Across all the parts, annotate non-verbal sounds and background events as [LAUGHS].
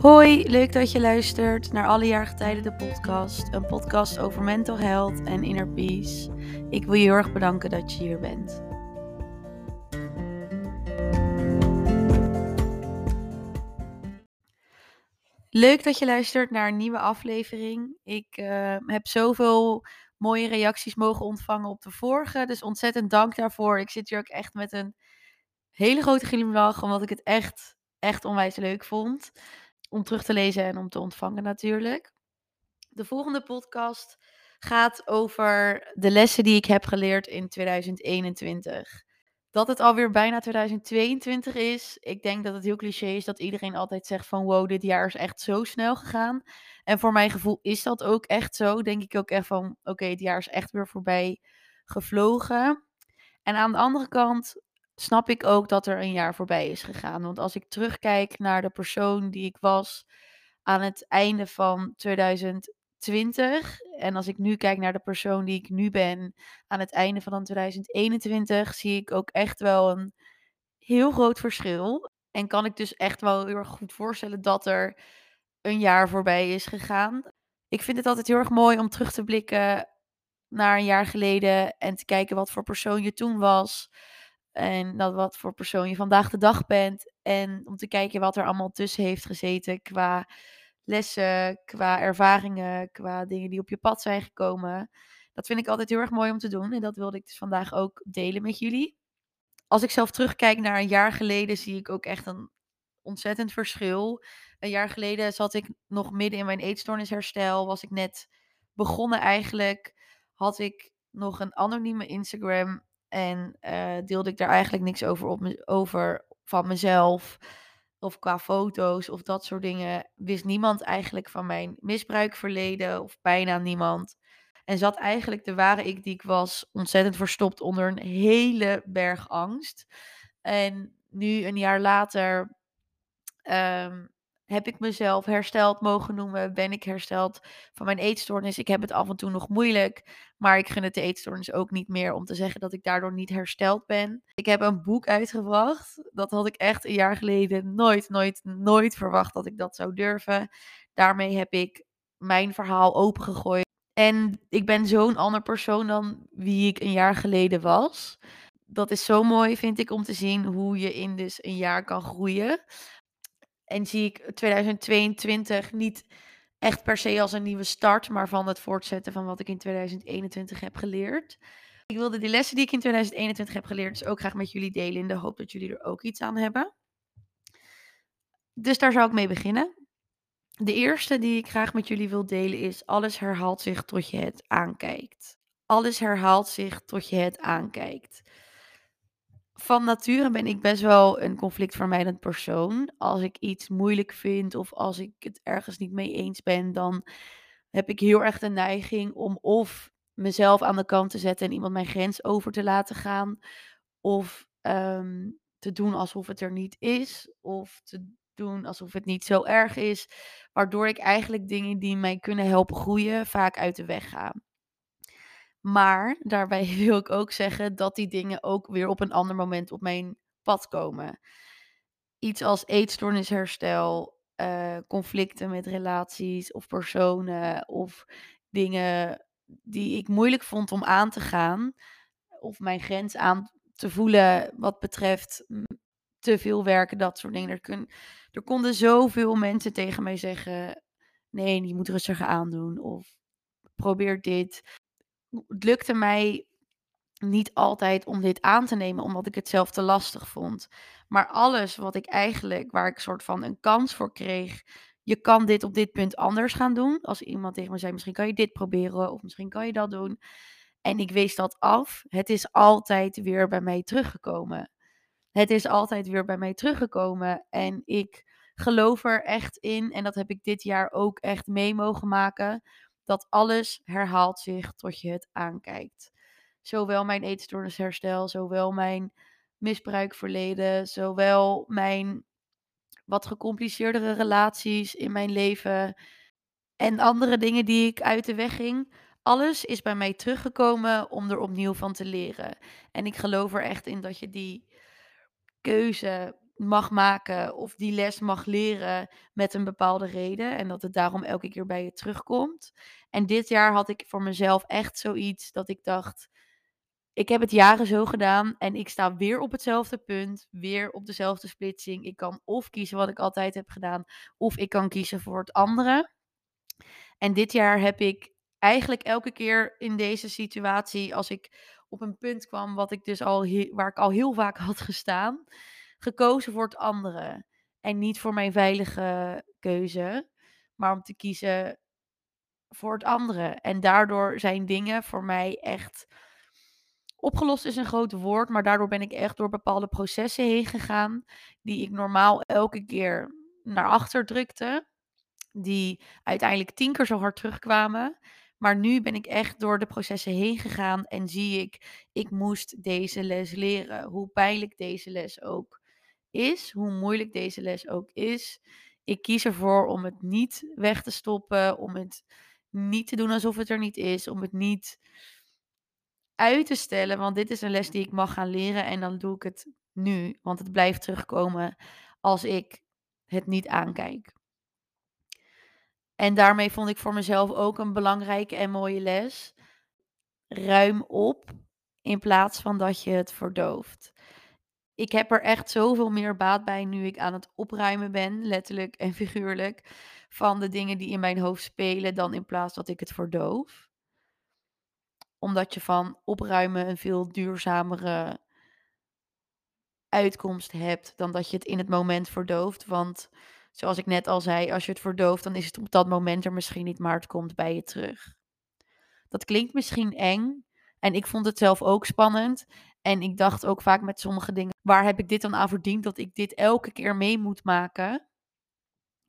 Hoi, leuk dat je luistert naar Alle Jaargetijden de podcast. Een podcast over mental health en inner peace. Ik wil je heel erg bedanken dat je hier bent. Leuk dat je luistert naar een nieuwe aflevering. Ik uh, heb zoveel mooie reacties mogen ontvangen op de vorige, dus ontzettend dank daarvoor. Ik zit hier ook echt met een hele grote glimlach, omdat ik het echt, echt onwijs leuk vond om terug te lezen en om te ontvangen natuurlijk. De volgende podcast gaat over de lessen die ik heb geleerd in 2021. Dat het alweer bijna 2022 is. Ik denk dat het heel cliché is dat iedereen altijd zegt van wow, dit jaar is echt zo snel gegaan. En voor mijn gevoel is dat ook echt zo. Denk ik ook echt van oké, het jaar is echt weer voorbij gevlogen. En aan de andere kant snap ik ook dat er een jaar voorbij is gegaan. Want als ik terugkijk naar de persoon die ik was aan het einde van 2020. En als ik nu kijk naar de persoon die ik nu ben aan het einde van 2021, zie ik ook echt wel een heel groot verschil. En kan ik dus echt wel heel erg goed voorstellen dat er een jaar voorbij is gegaan. Ik vind het altijd heel erg mooi om terug te blikken naar een jaar geleden en te kijken wat voor persoon je toen was. En dat wat voor persoon je vandaag de dag bent. En om te kijken wat er allemaal tussen heeft gezeten qua lessen, qua ervaringen, qua dingen die op je pad zijn gekomen. Dat vind ik altijd heel erg mooi om te doen. En dat wilde ik dus vandaag ook delen met jullie. Als ik zelf terugkijk naar een jaar geleden, zie ik ook echt een ontzettend verschil. Een jaar geleden zat ik nog midden in mijn eetstoornisherstel. Was ik net begonnen eigenlijk. Had ik nog een anonieme Instagram. En uh, deelde ik daar eigenlijk niks over, op over van mezelf. Of qua foto's of dat soort dingen. Wist niemand eigenlijk van mijn misbruikverleden. Of bijna niemand. En zat eigenlijk de ware ik die ik was ontzettend verstopt onder een hele berg angst. En nu een jaar later um, heb ik mezelf hersteld mogen noemen? Ben ik hersteld van mijn eetstoornis? Ik heb het af en toe nog moeilijk, maar ik gun het de eetstoornis ook niet meer om te zeggen dat ik daardoor niet hersteld ben. Ik heb een boek uitgebracht. Dat had ik echt een jaar geleden nooit, nooit, nooit verwacht dat ik dat zou durven. Daarmee heb ik mijn verhaal opengegooid. En ik ben zo'n ander persoon dan wie ik een jaar geleden was. Dat is zo mooi, vind ik, om te zien hoe je in dus een jaar kan groeien. En zie ik 2022 niet echt per se als een nieuwe start, maar van het voortzetten van wat ik in 2021 heb geleerd. Ik wilde die lessen die ik in 2021 heb geleerd, dus ook graag met jullie delen in de hoop dat jullie er ook iets aan hebben. Dus daar zou ik mee beginnen. De eerste die ik graag met jullie wil delen is: alles herhaalt zich tot je het aankijkt. Alles herhaalt zich tot je het aankijkt van nature ben ik best wel een conflictvermijdend persoon. Als ik iets moeilijk vind of als ik het ergens niet mee eens ben, dan heb ik heel erg de neiging om of mezelf aan de kant te zetten en iemand mijn grens over te laten gaan, of um, te doen alsof het er niet is, of te doen alsof het niet zo erg is, waardoor ik eigenlijk dingen die mij kunnen helpen groeien vaak uit de weg ga. Maar daarbij [LAUGHS] wil ik ook zeggen dat die dingen ook weer op een ander moment op mijn pad komen. Iets als eetstoornisherstel, uh, conflicten met relaties of personen of dingen die ik moeilijk vond om aan te gaan. Of mijn grens aan te voelen wat betreft te veel werken, dat soort dingen. Er, kun, er konden zoveel mensen tegen mij zeggen: nee, je moet rustiger aandoen. Of probeer dit het lukte mij niet altijd om dit aan te nemen, omdat ik het zelf te lastig vond. Maar alles wat ik eigenlijk, waar ik soort van een kans voor kreeg, je kan dit op dit punt anders gaan doen. Als iemand tegen me zei, misschien kan je dit proberen of misschien kan je dat doen. En ik wees dat af. Het is altijd weer bij mij teruggekomen. Het is altijd weer bij mij teruggekomen. En ik geloof er echt in. En dat heb ik dit jaar ook echt mee mogen maken dat alles herhaalt zich tot je het aankijkt. Zowel mijn eetstoornisherstel, zowel mijn misbruikverleden, zowel mijn wat gecompliceerdere relaties in mijn leven en andere dingen die ik uit de weg ging. Alles is bij mij teruggekomen om er opnieuw van te leren. En ik geloof er echt in dat je die keuze mag maken of die les mag leren met een bepaalde reden en dat het daarom elke keer bij je terugkomt. En dit jaar had ik voor mezelf echt zoiets dat ik dacht: ik heb het jaren zo gedaan en ik sta weer op hetzelfde punt, weer op dezelfde splitsing. Ik kan of kiezen wat ik altijd heb gedaan, of ik kan kiezen voor het andere. En dit jaar heb ik eigenlijk elke keer in deze situatie, als ik op een punt kwam wat ik dus al waar ik al heel vaak had gestaan, gekozen voor het andere. En niet voor mijn veilige keuze, maar om te kiezen voor het andere. En daardoor zijn dingen voor mij echt opgelost is een groot woord, maar daardoor ben ik echt door bepaalde processen heen gegaan die ik normaal elke keer naar achter drukte, die uiteindelijk tien keer zo hard terugkwamen. Maar nu ben ik echt door de processen heen gegaan en zie ik, ik moest deze les leren. Hoe pijnlijk deze les ook is, hoe moeilijk deze les ook is. Ik kies ervoor om het niet weg te stoppen, om het niet te doen alsof het er niet is, om het niet uit te stellen, want dit is een les die ik mag gaan leren en dan doe ik het nu, want het blijft terugkomen als ik het niet aankijk. En daarmee vond ik voor mezelf ook een belangrijke en mooie les. Ruim op in plaats van dat je het verdooft. Ik heb er echt zoveel meer baat bij nu ik aan het opruimen ben, letterlijk en figuurlijk, van de dingen die in mijn hoofd spelen, dan in plaats dat ik het verdoof omdat je van opruimen een veel duurzamere uitkomst hebt dan dat je het in het moment verdooft. Want zoals ik net al zei, als je het verdooft, dan is het op dat moment er misschien niet, maar het komt bij je terug. Dat klinkt misschien eng. En ik vond het zelf ook spannend. En ik dacht ook vaak met sommige dingen, waar heb ik dit dan aan verdiend dat ik dit elke keer mee moet maken?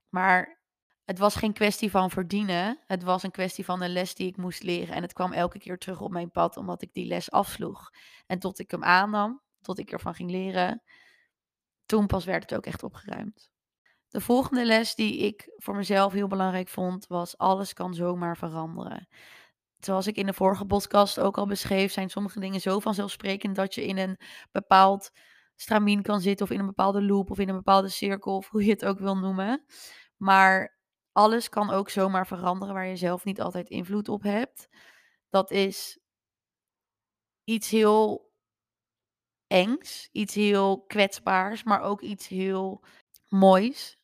Maar het was geen kwestie van verdienen. Het was een kwestie van een les die ik moest leren. En het kwam elke keer terug op mijn pad omdat ik die les afsloeg. En tot ik hem aannam, tot ik ervan ging leren, toen pas werd het ook echt opgeruimd. De volgende les die ik voor mezelf heel belangrijk vond, was alles kan zomaar veranderen. Zoals ik in de vorige podcast ook al beschreef, zijn sommige dingen zo vanzelfsprekend dat je in een bepaald stramien kan zitten of in een bepaalde loop of in een bepaalde cirkel of hoe je het ook wil noemen. Maar alles kan ook zomaar veranderen waar je zelf niet altijd invloed op hebt. Dat is iets heel engs, iets heel kwetsbaars, maar ook iets heel moois.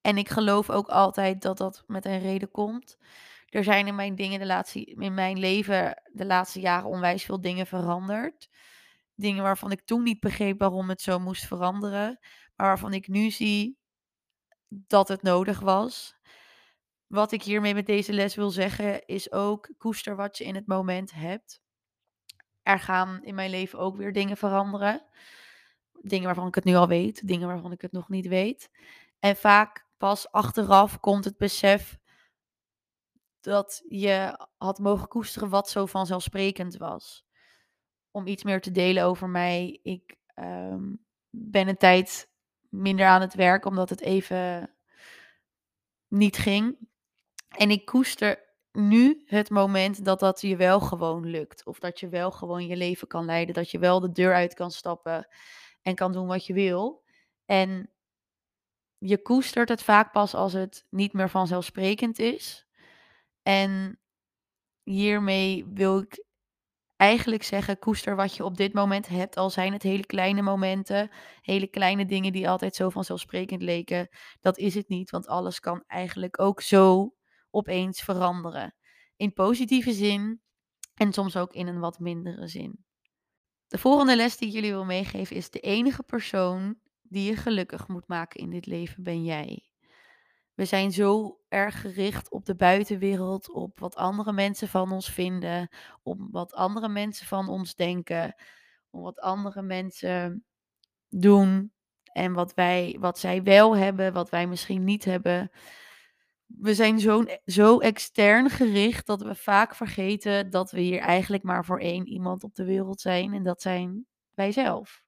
En ik geloof ook altijd dat dat met een reden komt. Er zijn in mijn dingen de laatste, in mijn leven de laatste jaren onwijs veel dingen veranderd. Dingen waarvan ik toen niet begreep waarom het zo moest veranderen. Maar waarvan ik nu zie dat het nodig was. Wat ik hiermee met deze les wil zeggen is ook koester wat je in het moment hebt. Er gaan in mijn leven ook weer dingen veranderen. Dingen waarvan ik het nu al weet, dingen waarvan ik het nog niet weet. En vaak pas achteraf komt het besef dat je had mogen koesteren wat zo vanzelfsprekend was. Om iets meer te delen over mij. Ik ehm, ben een tijd minder aan het werk omdat het even niet ging. En ik koester nu het moment dat dat je wel gewoon lukt. Of dat je wel gewoon je leven kan leiden. Dat je wel de deur uit kan stappen en kan doen wat je wil. En je koestert het vaak pas als het niet meer vanzelfsprekend is. En hiermee wil ik eigenlijk zeggen, koester wat je op dit moment hebt. Al zijn het hele kleine momenten, hele kleine dingen die altijd zo vanzelfsprekend leken. Dat is het niet, want alles kan eigenlijk ook zo opeens veranderen. In positieve zin en soms ook in een wat mindere zin. De volgende les die ik jullie wil meegeven is: de enige persoon die je gelukkig moet maken in dit leven ben jij. We zijn zo erg gericht op de buitenwereld, op wat andere mensen van ons vinden, op wat andere mensen van ons denken, op wat andere mensen doen en wat, wij, wat zij wel hebben, wat wij misschien niet hebben. We zijn zo, zo extern gericht dat we vaak vergeten dat we hier eigenlijk maar voor één iemand op de wereld zijn en dat zijn wij zelf.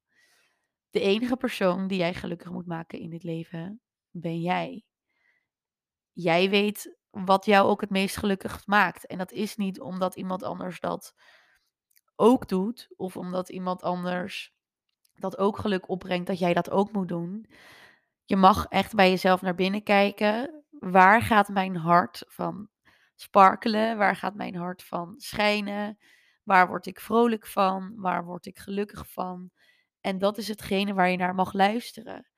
De enige persoon die jij gelukkig moet maken in dit leven ben jij jij weet wat jou ook het meest gelukkig maakt. En dat is niet omdat iemand anders dat ook doet, of omdat iemand anders dat ook geluk opbrengt, dat jij dat ook moet doen. Je mag echt bij jezelf naar binnen kijken. Waar gaat mijn hart van sparkelen? Waar gaat mijn hart van schijnen? Waar word ik vrolijk van? Waar word ik gelukkig van? En dat is hetgene waar je naar mag luisteren.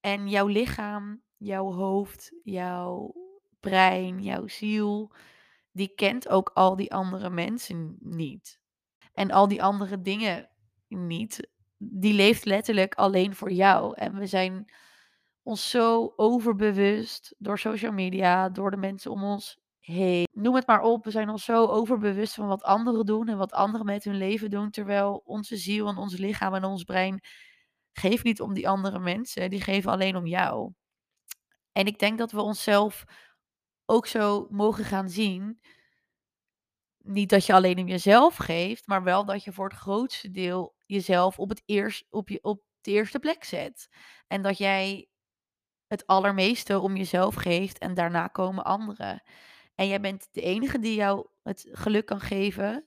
En jouw lichaam, jouw hoofd, jouw brein, jouw ziel, die kent ook al die andere mensen niet. En al die andere dingen niet. Die leeft letterlijk alleen voor jou. En we zijn ons zo overbewust door social media, door de mensen om ons heen. Noem het maar op. We zijn ons zo overbewust van wat anderen doen en wat anderen met hun leven doen. Terwijl onze ziel en ons lichaam en ons brein geeft niet om die andere mensen. Die geven alleen om jou. En ik denk dat we onszelf ook zo mogen gaan zien. Niet dat je alleen om jezelf geeft, maar wel dat je voor het grootste deel jezelf op, het eerst, op, je, op de eerste plek zet. En dat jij het allermeeste om jezelf geeft en daarna komen anderen. En jij bent de enige die jou het geluk kan geven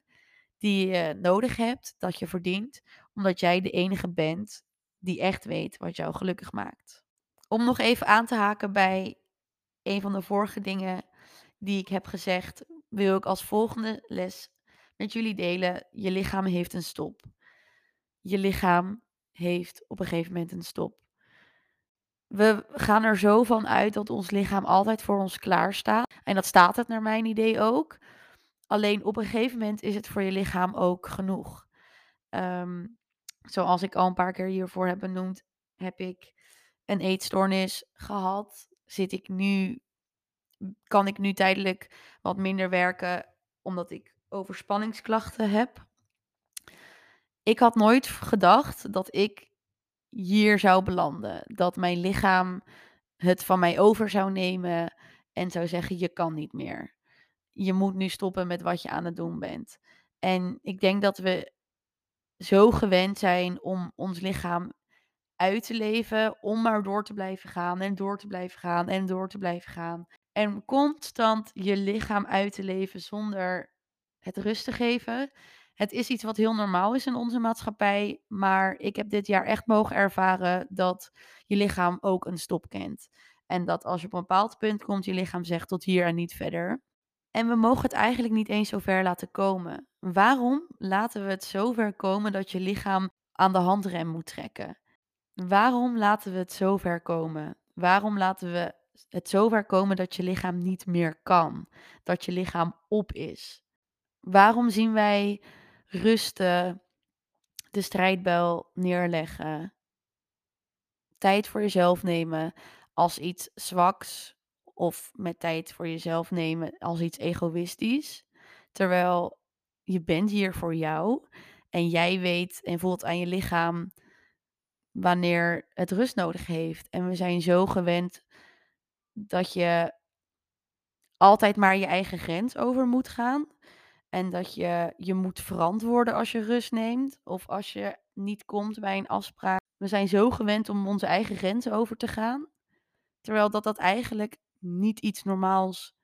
die je nodig hebt, dat je verdient, omdat jij de enige bent die echt weet wat jou gelukkig maakt. Om nog even aan te haken bij een van de vorige dingen die ik heb gezegd, wil ik als volgende les met jullie delen. Je lichaam heeft een stop. Je lichaam heeft op een gegeven moment een stop. We gaan er zo van uit dat ons lichaam altijd voor ons klaar staat. En dat staat het naar mijn idee ook. Alleen op een gegeven moment is het voor je lichaam ook genoeg. Ehm, zoals ik al een paar keer hiervoor heb benoemd, heb ik een eetstoornis gehad. Zit ik nu, kan ik nu tijdelijk wat minder werken omdat ik overspanningsklachten heb. Ik had nooit gedacht dat ik hier zou belanden. Dat mijn lichaam het van mij over zou nemen en zou zeggen: je kan niet meer. Je moet nu stoppen met wat je aan het doen bent. En ik denk dat we zo gewend zijn om ons lichaam uit te leven, om maar door te blijven gaan en door te blijven gaan en door te blijven gaan. En constant je lichaam uit te leven zonder het rust te geven. Het is iets wat heel normaal is in onze maatschappij, maar ik heb dit jaar echt mogen ervaren dat je lichaam ook een stop kent. En dat als je op een bepaald punt komt, je lichaam zegt tot hier en niet verder. En we mogen het eigenlijk niet eens zo ver laten komen. Waarom laten we het zo ver komen dat je lichaam aan de handrem moet trekken? Waarom laten we het zo ver komen? Waarom laten we het zo ver komen dat je lichaam niet meer kan? Dat je lichaam op is? Waarom zien wij rusten, de strijdbel neerleggen, tijd voor jezelf nemen als iets zwaks of met tijd voor jezelf nemen als iets egoïstisch. Terwijl je bent hier voor jou en jij weet en voelt aan je lichaam wanneer het rust nodig heeft. En we zijn zo gewend dat je altijd maar je eigen grens over moet gaan. En dat je je moet verantwoorden als je rust neemt of als je niet komt bij een afspraak. We zijn zo gewend om onze eigen grenzen over te gaan. Terwijl dat dat eigenlijk niet iets normaals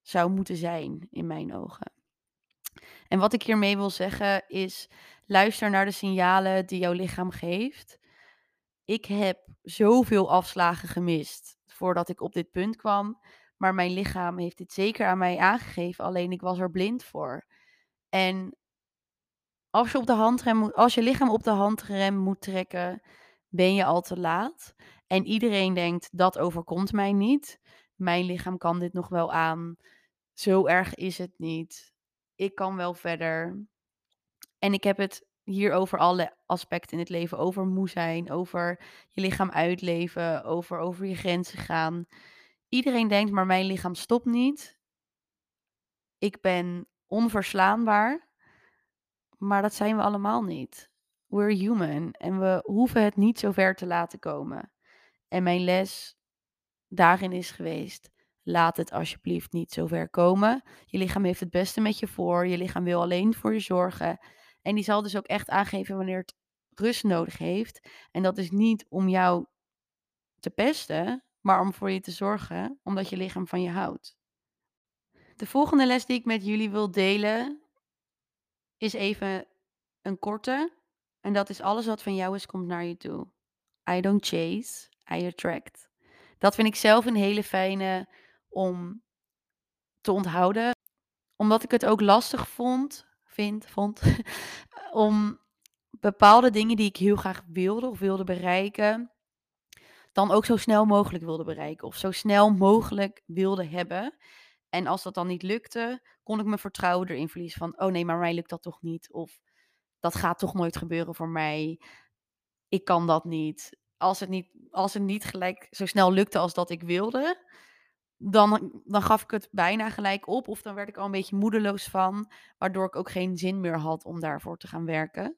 zou moeten zijn in mijn ogen. En wat ik hiermee wil zeggen is: luister naar de signalen die jouw lichaam geeft. Ik heb zoveel afslagen gemist voordat ik op dit punt kwam. Maar mijn lichaam heeft dit zeker aan mij aangegeven, alleen ik was er blind voor. En als je, op de handrem als je lichaam op de handrem moet trekken, ben je al te laat. En iedereen denkt, dat overkomt mij niet. Mijn lichaam kan dit nog wel aan. Zo erg is het niet. Ik kan wel verder. En ik heb het hier over alle aspecten in het leven. Over moe zijn, over je lichaam uitleven, over over je grenzen gaan. Iedereen denkt, maar mijn lichaam stopt niet. Ik ben onverslaanbaar. Maar dat zijn we allemaal niet. We're human en we hoeven het niet zo ver te laten komen. En mijn les daarin is geweest: laat het alsjeblieft niet zo ver komen. Je lichaam heeft het beste met je voor. Je lichaam wil alleen voor je zorgen. En die zal dus ook echt aangeven wanneer het rust nodig heeft. En dat is niet om jou te pesten, maar om voor je te zorgen, omdat je lichaam van je houdt. De volgende les die ik met jullie wil delen is even een korte. En dat is alles wat van jou is, komt naar je toe. I don't chase, I attract. Dat vind ik zelf een hele fijne om te onthouden. Omdat ik het ook lastig vond, vind, vond, [LAUGHS] om bepaalde dingen die ik heel graag wilde of wilde bereiken, dan ook zo snel mogelijk wilde bereiken of zo snel mogelijk wilde hebben. En als dat dan niet lukte, kon ik mijn vertrouwen erin verliezen van, oh nee, maar mij lukt dat toch niet? Of dat gaat toch nooit gebeuren voor mij. Ik kan dat niet. Als het niet, als het niet gelijk zo snel lukte als dat ik wilde, dan, dan gaf ik het bijna gelijk op. Of dan werd ik al een beetje moedeloos van, waardoor ik ook geen zin meer had om daarvoor te gaan werken.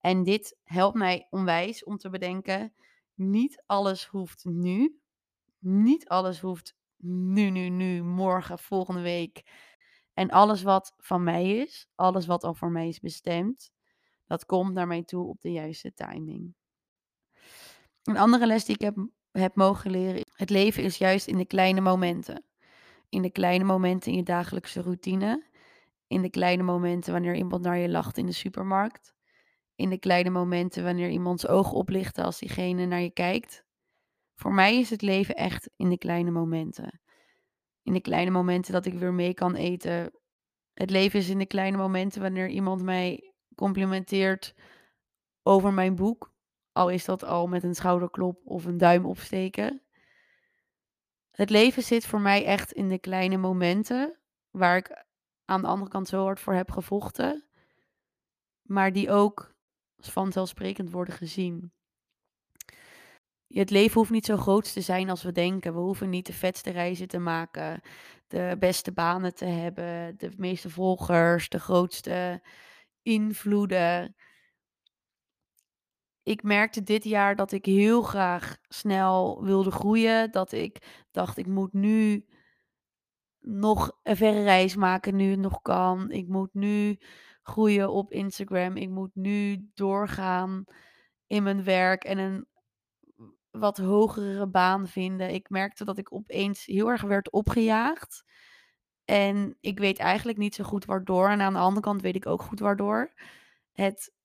En dit helpt mij onwijs om te bedenken, niet alles hoeft nu. Niet alles hoeft nu, nu, nu, morgen, volgende week. En alles wat van mij is, alles wat al voor mij is bestemd, dat komt naar mij toe op de juiste timing. Een andere les die ik heb, heb mogen leren, het leven is juist in de kleine momenten. In de kleine momenten in je dagelijkse routine. In de kleine momenten wanneer iemand naar je lacht in de supermarkt. In de kleine momenten wanneer iemands ogen oplichten als diegene naar je kijkt. Voor mij is het leven echt in de kleine momenten. In de kleine momenten dat ik weer mee kan eten. Het leven is in de kleine momenten wanneer iemand mij complimenteert over mijn boek. Al is dat al met een schouderklop of een duim opsteken. Het leven zit voor mij echt in de kleine momenten waar ik aan de andere kant zo hard voor heb gevochten, maar die ook vanzelfsprekend worden gezien. Het leven hoeft niet zo groot te zijn als we denken. We hoeven niet de vetste reizen te maken, de beste banen te hebben, de meeste volgers, de grootste invloeden. Ik merkte dit jaar dat ik heel graag snel wilde groeien. Dat ik dacht, ik moet nu nog een verre reis maken nu het nog kan. Ik moet nu groeien op Instagram. Ik moet nu doorgaan in mijn werk en een wat hogere baan vinden. Ik merkte dat ik opeens heel erg werd opgejaagd. En ik weet eigenlijk niet zo goed waardoor. En aan de andere kant weet ik ook goed waardoor. Het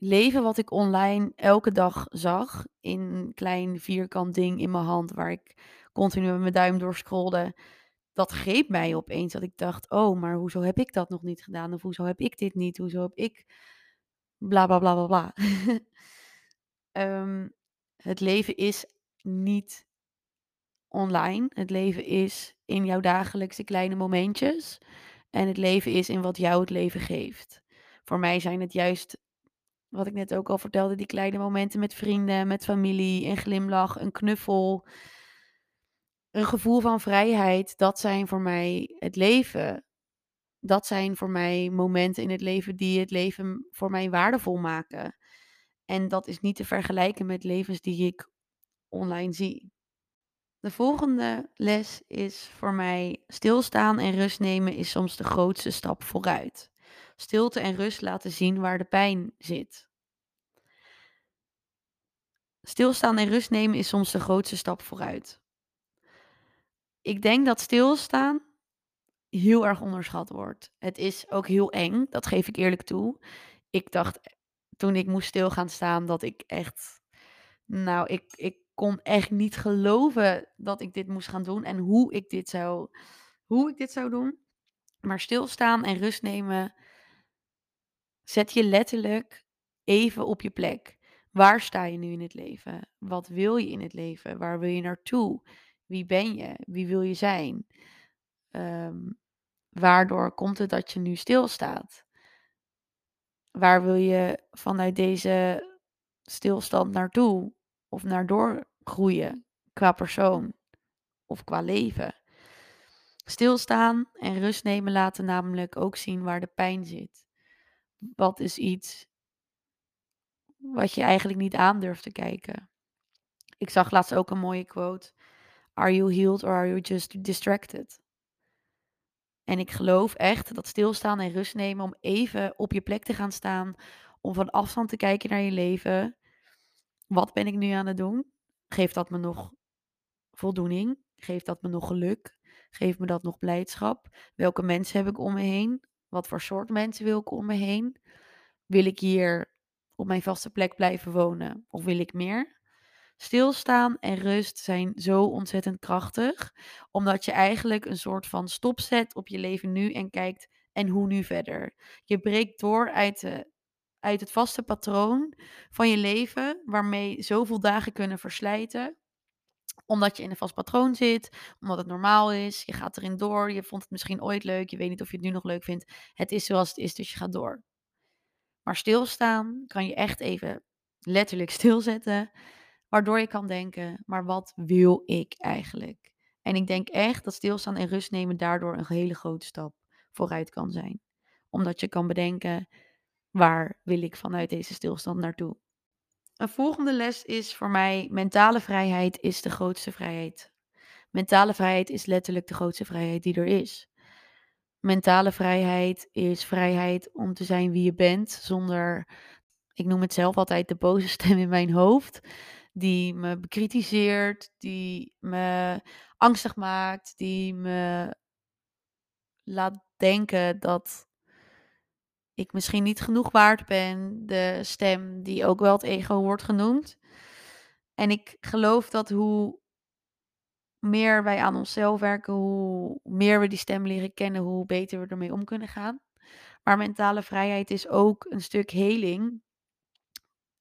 leven wat ik online elke dag zag, in een klein vierkant ding in mijn hand, waar ik continu met mijn duim doorscrolde, dat greep mij opeens. Dat ik dacht, oh, maar hoezo heb ik dat nog niet gedaan? Of hoezo heb ik dit niet? Hoezo heb ik bla bla bla bla um, [LAUGHS] het leven is niet online. Het leven is in jouw dagelijkse kleine momentjes. En het leven is in wat jou het leven geeft. Voor mij zijn het juist, wat ik net ook al vertelde, die kleine momenten met vrienden, met familie, een glimlach, een knuffel, een gevoel van vrijheid. Dat zijn voor mij het leven. Dat zijn voor mij momenten in het leven die het leven voor mij waardevol maken. En dat is niet te vergelijken met levens die ik online zie. De volgende les is voor mij stilstaan en rust nemen is soms de grootste stap vooruit. Stilte en rust laten zien waar de pijn zit. Stilstaan en rust nemen is soms de grootste stap vooruit. Ik denk dat stilstaan heel erg onderschat wordt. Het is ook heel eng, dat geef ik eerlijk toe. Ik dacht toen ik moest stil gaan staan dat ik echt, nou, ik, ik kon echt niet geloven dat ik dit moest gaan doen en hoe ik dit zou, hoe ik dit zou doen. Maar stilstaan en rust nemen zet je letterlijk even op je plek. Waar sta je nu in het leven? Wat wil je in het leven? Waar wil je naartoe? Wie ben je? Wie wil je zijn? Um, waardoor komt het dat je nu stilstaat? Waar wil je vanuit deze stilstand naartoe? Of naar doorgroeien qua persoon of qua leven? Stilstaan en rust nemen laten namelijk ook zien waar de pijn zit. Wat is iets wat je eigenlijk niet aan durft te kijken? Ik zag laatst ook een mooie quote. Are you healed or are you just distracted? En ik geloof echt dat stilstaan en rust nemen om even op je plek te gaan staan, om van afstand te kijken naar je leven. Wat ben ik nu aan het doen? Geeft dat me nog voldoening? Geeft dat me nog geluk? Geeft me dat nog blijdschap? Welke mensen heb ik om me heen? Wat voor soort mensen wil ik om me heen? Wil ik hier op mijn vaste plek blijven wonen of wil ik meer? Stilstaan en rust zijn zo ontzettend krachtig, omdat je eigenlijk een soort van stop zet op je leven nu en kijkt en hoe nu verder. Je breekt door uit, de, uit het vaste patroon van je leven, waarmee zoveel dagen kunnen verslijten omdat je in een vast patroon zit, omdat het normaal is. Je gaat erin door. Je vond het misschien ooit leuk. Je weet niet of je het nu nog leuk vindt. Het is zoals het is, dus je gaat door. Maar stilstaan kan je echt even letterlijk [LAUGHS] stilzetten. Waardoor je kan denken, maar wat wil ik eigenlijk? En ik denk echt dat stilstaan en rust nemen daardoor een hele grote stap vooruit kan zijn. Omdat je kan bedenken, waar wil ik vanuit deze stilstand naartoe? Een volgende les is voor mij: mentale vrijheid is de grootste vrijheid. Mentale vrijheid is letterlijk de grootste vrijheid die er is. Mentale vrijheid is vrijheid om te zijn wie je bent, zonder, ik noem het zelf altijd de boze [LAUGHS] stem in mijn hoofd, die me bekritiseert, die me angstig maakt, die me laat denken dat ik misschien niet genoeg waard ben. De stem die ook wel het ego wordt genoemd. En ik geloof dat hoe meer wij aan onszelf werken, hoe meer we die stem leren kennen, hoe beter we ermee om kunnen gaan. Maar mentale vrijheid is ook een stuk heling.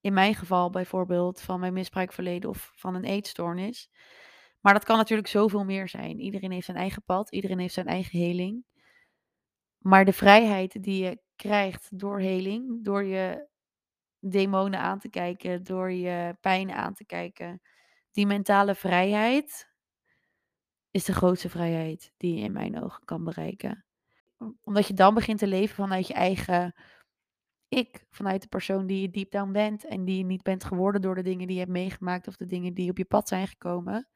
In mijn geval bijvoorbeeld van mijn misbruikverleden of van een eetstoornis. Maar dat kan natuurlijk zoveel meer zijn. Iedereen heeft zijn eigen pad, iedereen heeft zijn eigen heling. Maar de vrijheid die je krijgt door heling, door je demonen aan te kijken, door je pijn aan te kijken, die mentale vrijheid is de grootste vrijheid die je in mijn ogen kan bereiken. Omdat je dan begint te leven vanuit je eigen ik, vanuit de persoon die je deep down bent en die je niet bent geworden door de dingen die je hebt meegemaakt of de dingen die op je pad zijn gekomen.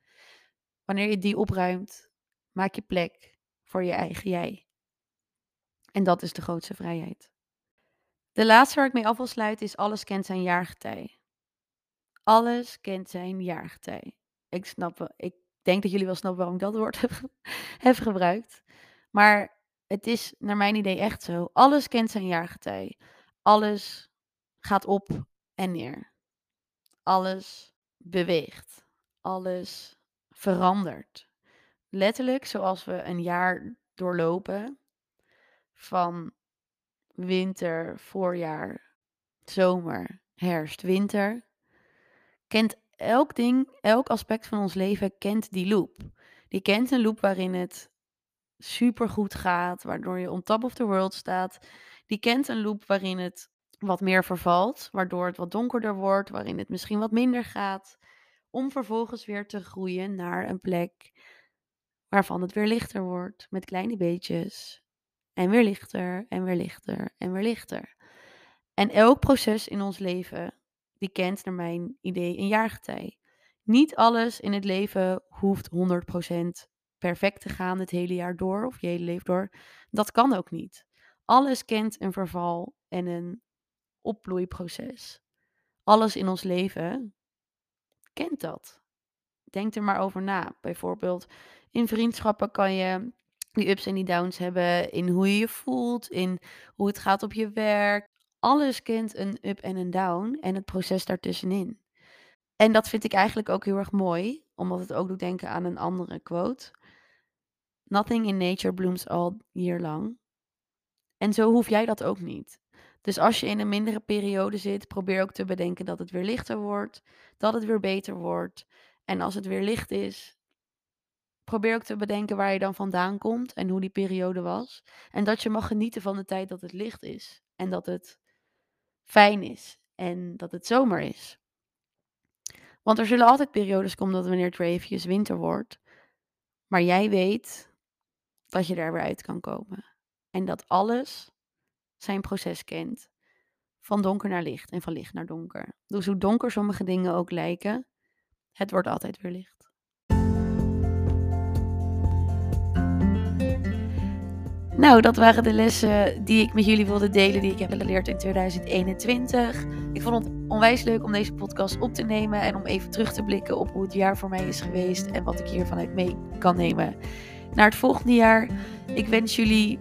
Wanneer je die opruimt, maak je plek voor je eigen jij. En dat is de grootste vrijheid. De laatste waar ik mee af wil sluiten is alles kent zijn jaargetij. Alles kent zijn jaargetij. Ik snap, ik denk dat jullie wel snappen waarom ik dat woord [LAUGHS] heb, gebruikt. Maar het is naar mijn idee echt zo. Alles kent zijn jaargetij. Alles gaat op en neer. Alles beweegt. Alles verandert. Letterlijk zoals we een jaar doorlopen van winter, voorjaar, zomer, herfst, winter, kent elk ding, elk aspect van ons leven kent die loop. Die kent een loop waarin het super goed gaat, waardoor je on top of the world staat. Die kent een loop waarin het wat meer vervalt, waardoor het wat donkerder wordt, waarin het misschien wat minder gaat, om vervolgens weer te groeien naar een plek waarvan het weer lichter wordt, met kleine beetjes. En weer lichter, en weer lichter, en weer lichter. En elk proces in ons leven, die kent naar mijn idee een jaargetij. Niet alles in het leven hoeft 100% perfect te gaan het hele jaar door of je hele leven door. Dat kan ook niet. Alles kent een verval en een opbloeiproces. Alles in ons leven kent dat. Denk er maar over na. Bijvoorbeeld in vriendschappen kan je die ups en die downs hebben in hoe je je voelt, in hoe het gaat op je werk. Alles kent een up en een down en het proces daartussenin. En dat vind ik eigenlijk ook heel erg mooi, omdat het ook doet denken aan een andere quote. Nothing in nature blooms all year long. En zo hoef jij dat ook niet. Dus als je in een mindere periode zit, probeer ook te bedenken dat het weer lichter wordt, dat het weer beter wordt. En als het weer licht is, probeer ook te bedenken waar je dan vandaan komt en hoe die periode was. En dat je mag genieten van de tijd dat het licht is en dat het fijn is en dat het zomer is. Want er zullen altijd periodes komen dat wanneer het winter wordt. Maar jij weet dat je daar weer uit kan komen. En dat alles zijn proces kent. Van donker naar licht en van licht naar donker. Dus hoe donker sommige dingen ook lijken, het wordt altijd weer licht. Nou, dat waren de lessen die ik met jullie wilde delen, die ik heb geleerd in 2021. Ik vond het onwijs leuk om deze podcast op te nemen en om even terug te blikken op hoe het jaar voor mij is geweest en wat ik hiervan uit mee kan nemen naar het volgende jaar. Ik wens jullie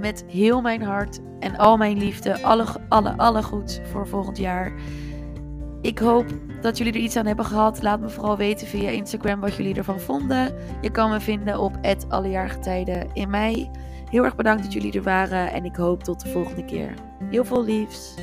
met heel mijn hart en al mijn liefde alle, alle, alle goed voor volgend jaar. Ik hoop dat jullie er iets aan hebben gehad. Laat me vooral weten via Instagram wat jullie ervan vonden. Je kan me vinden op allejaargetijden in mei. Heel erg bedankt dat jullie er waren en ik hoop tot de volgende keer. Heel veel liefs!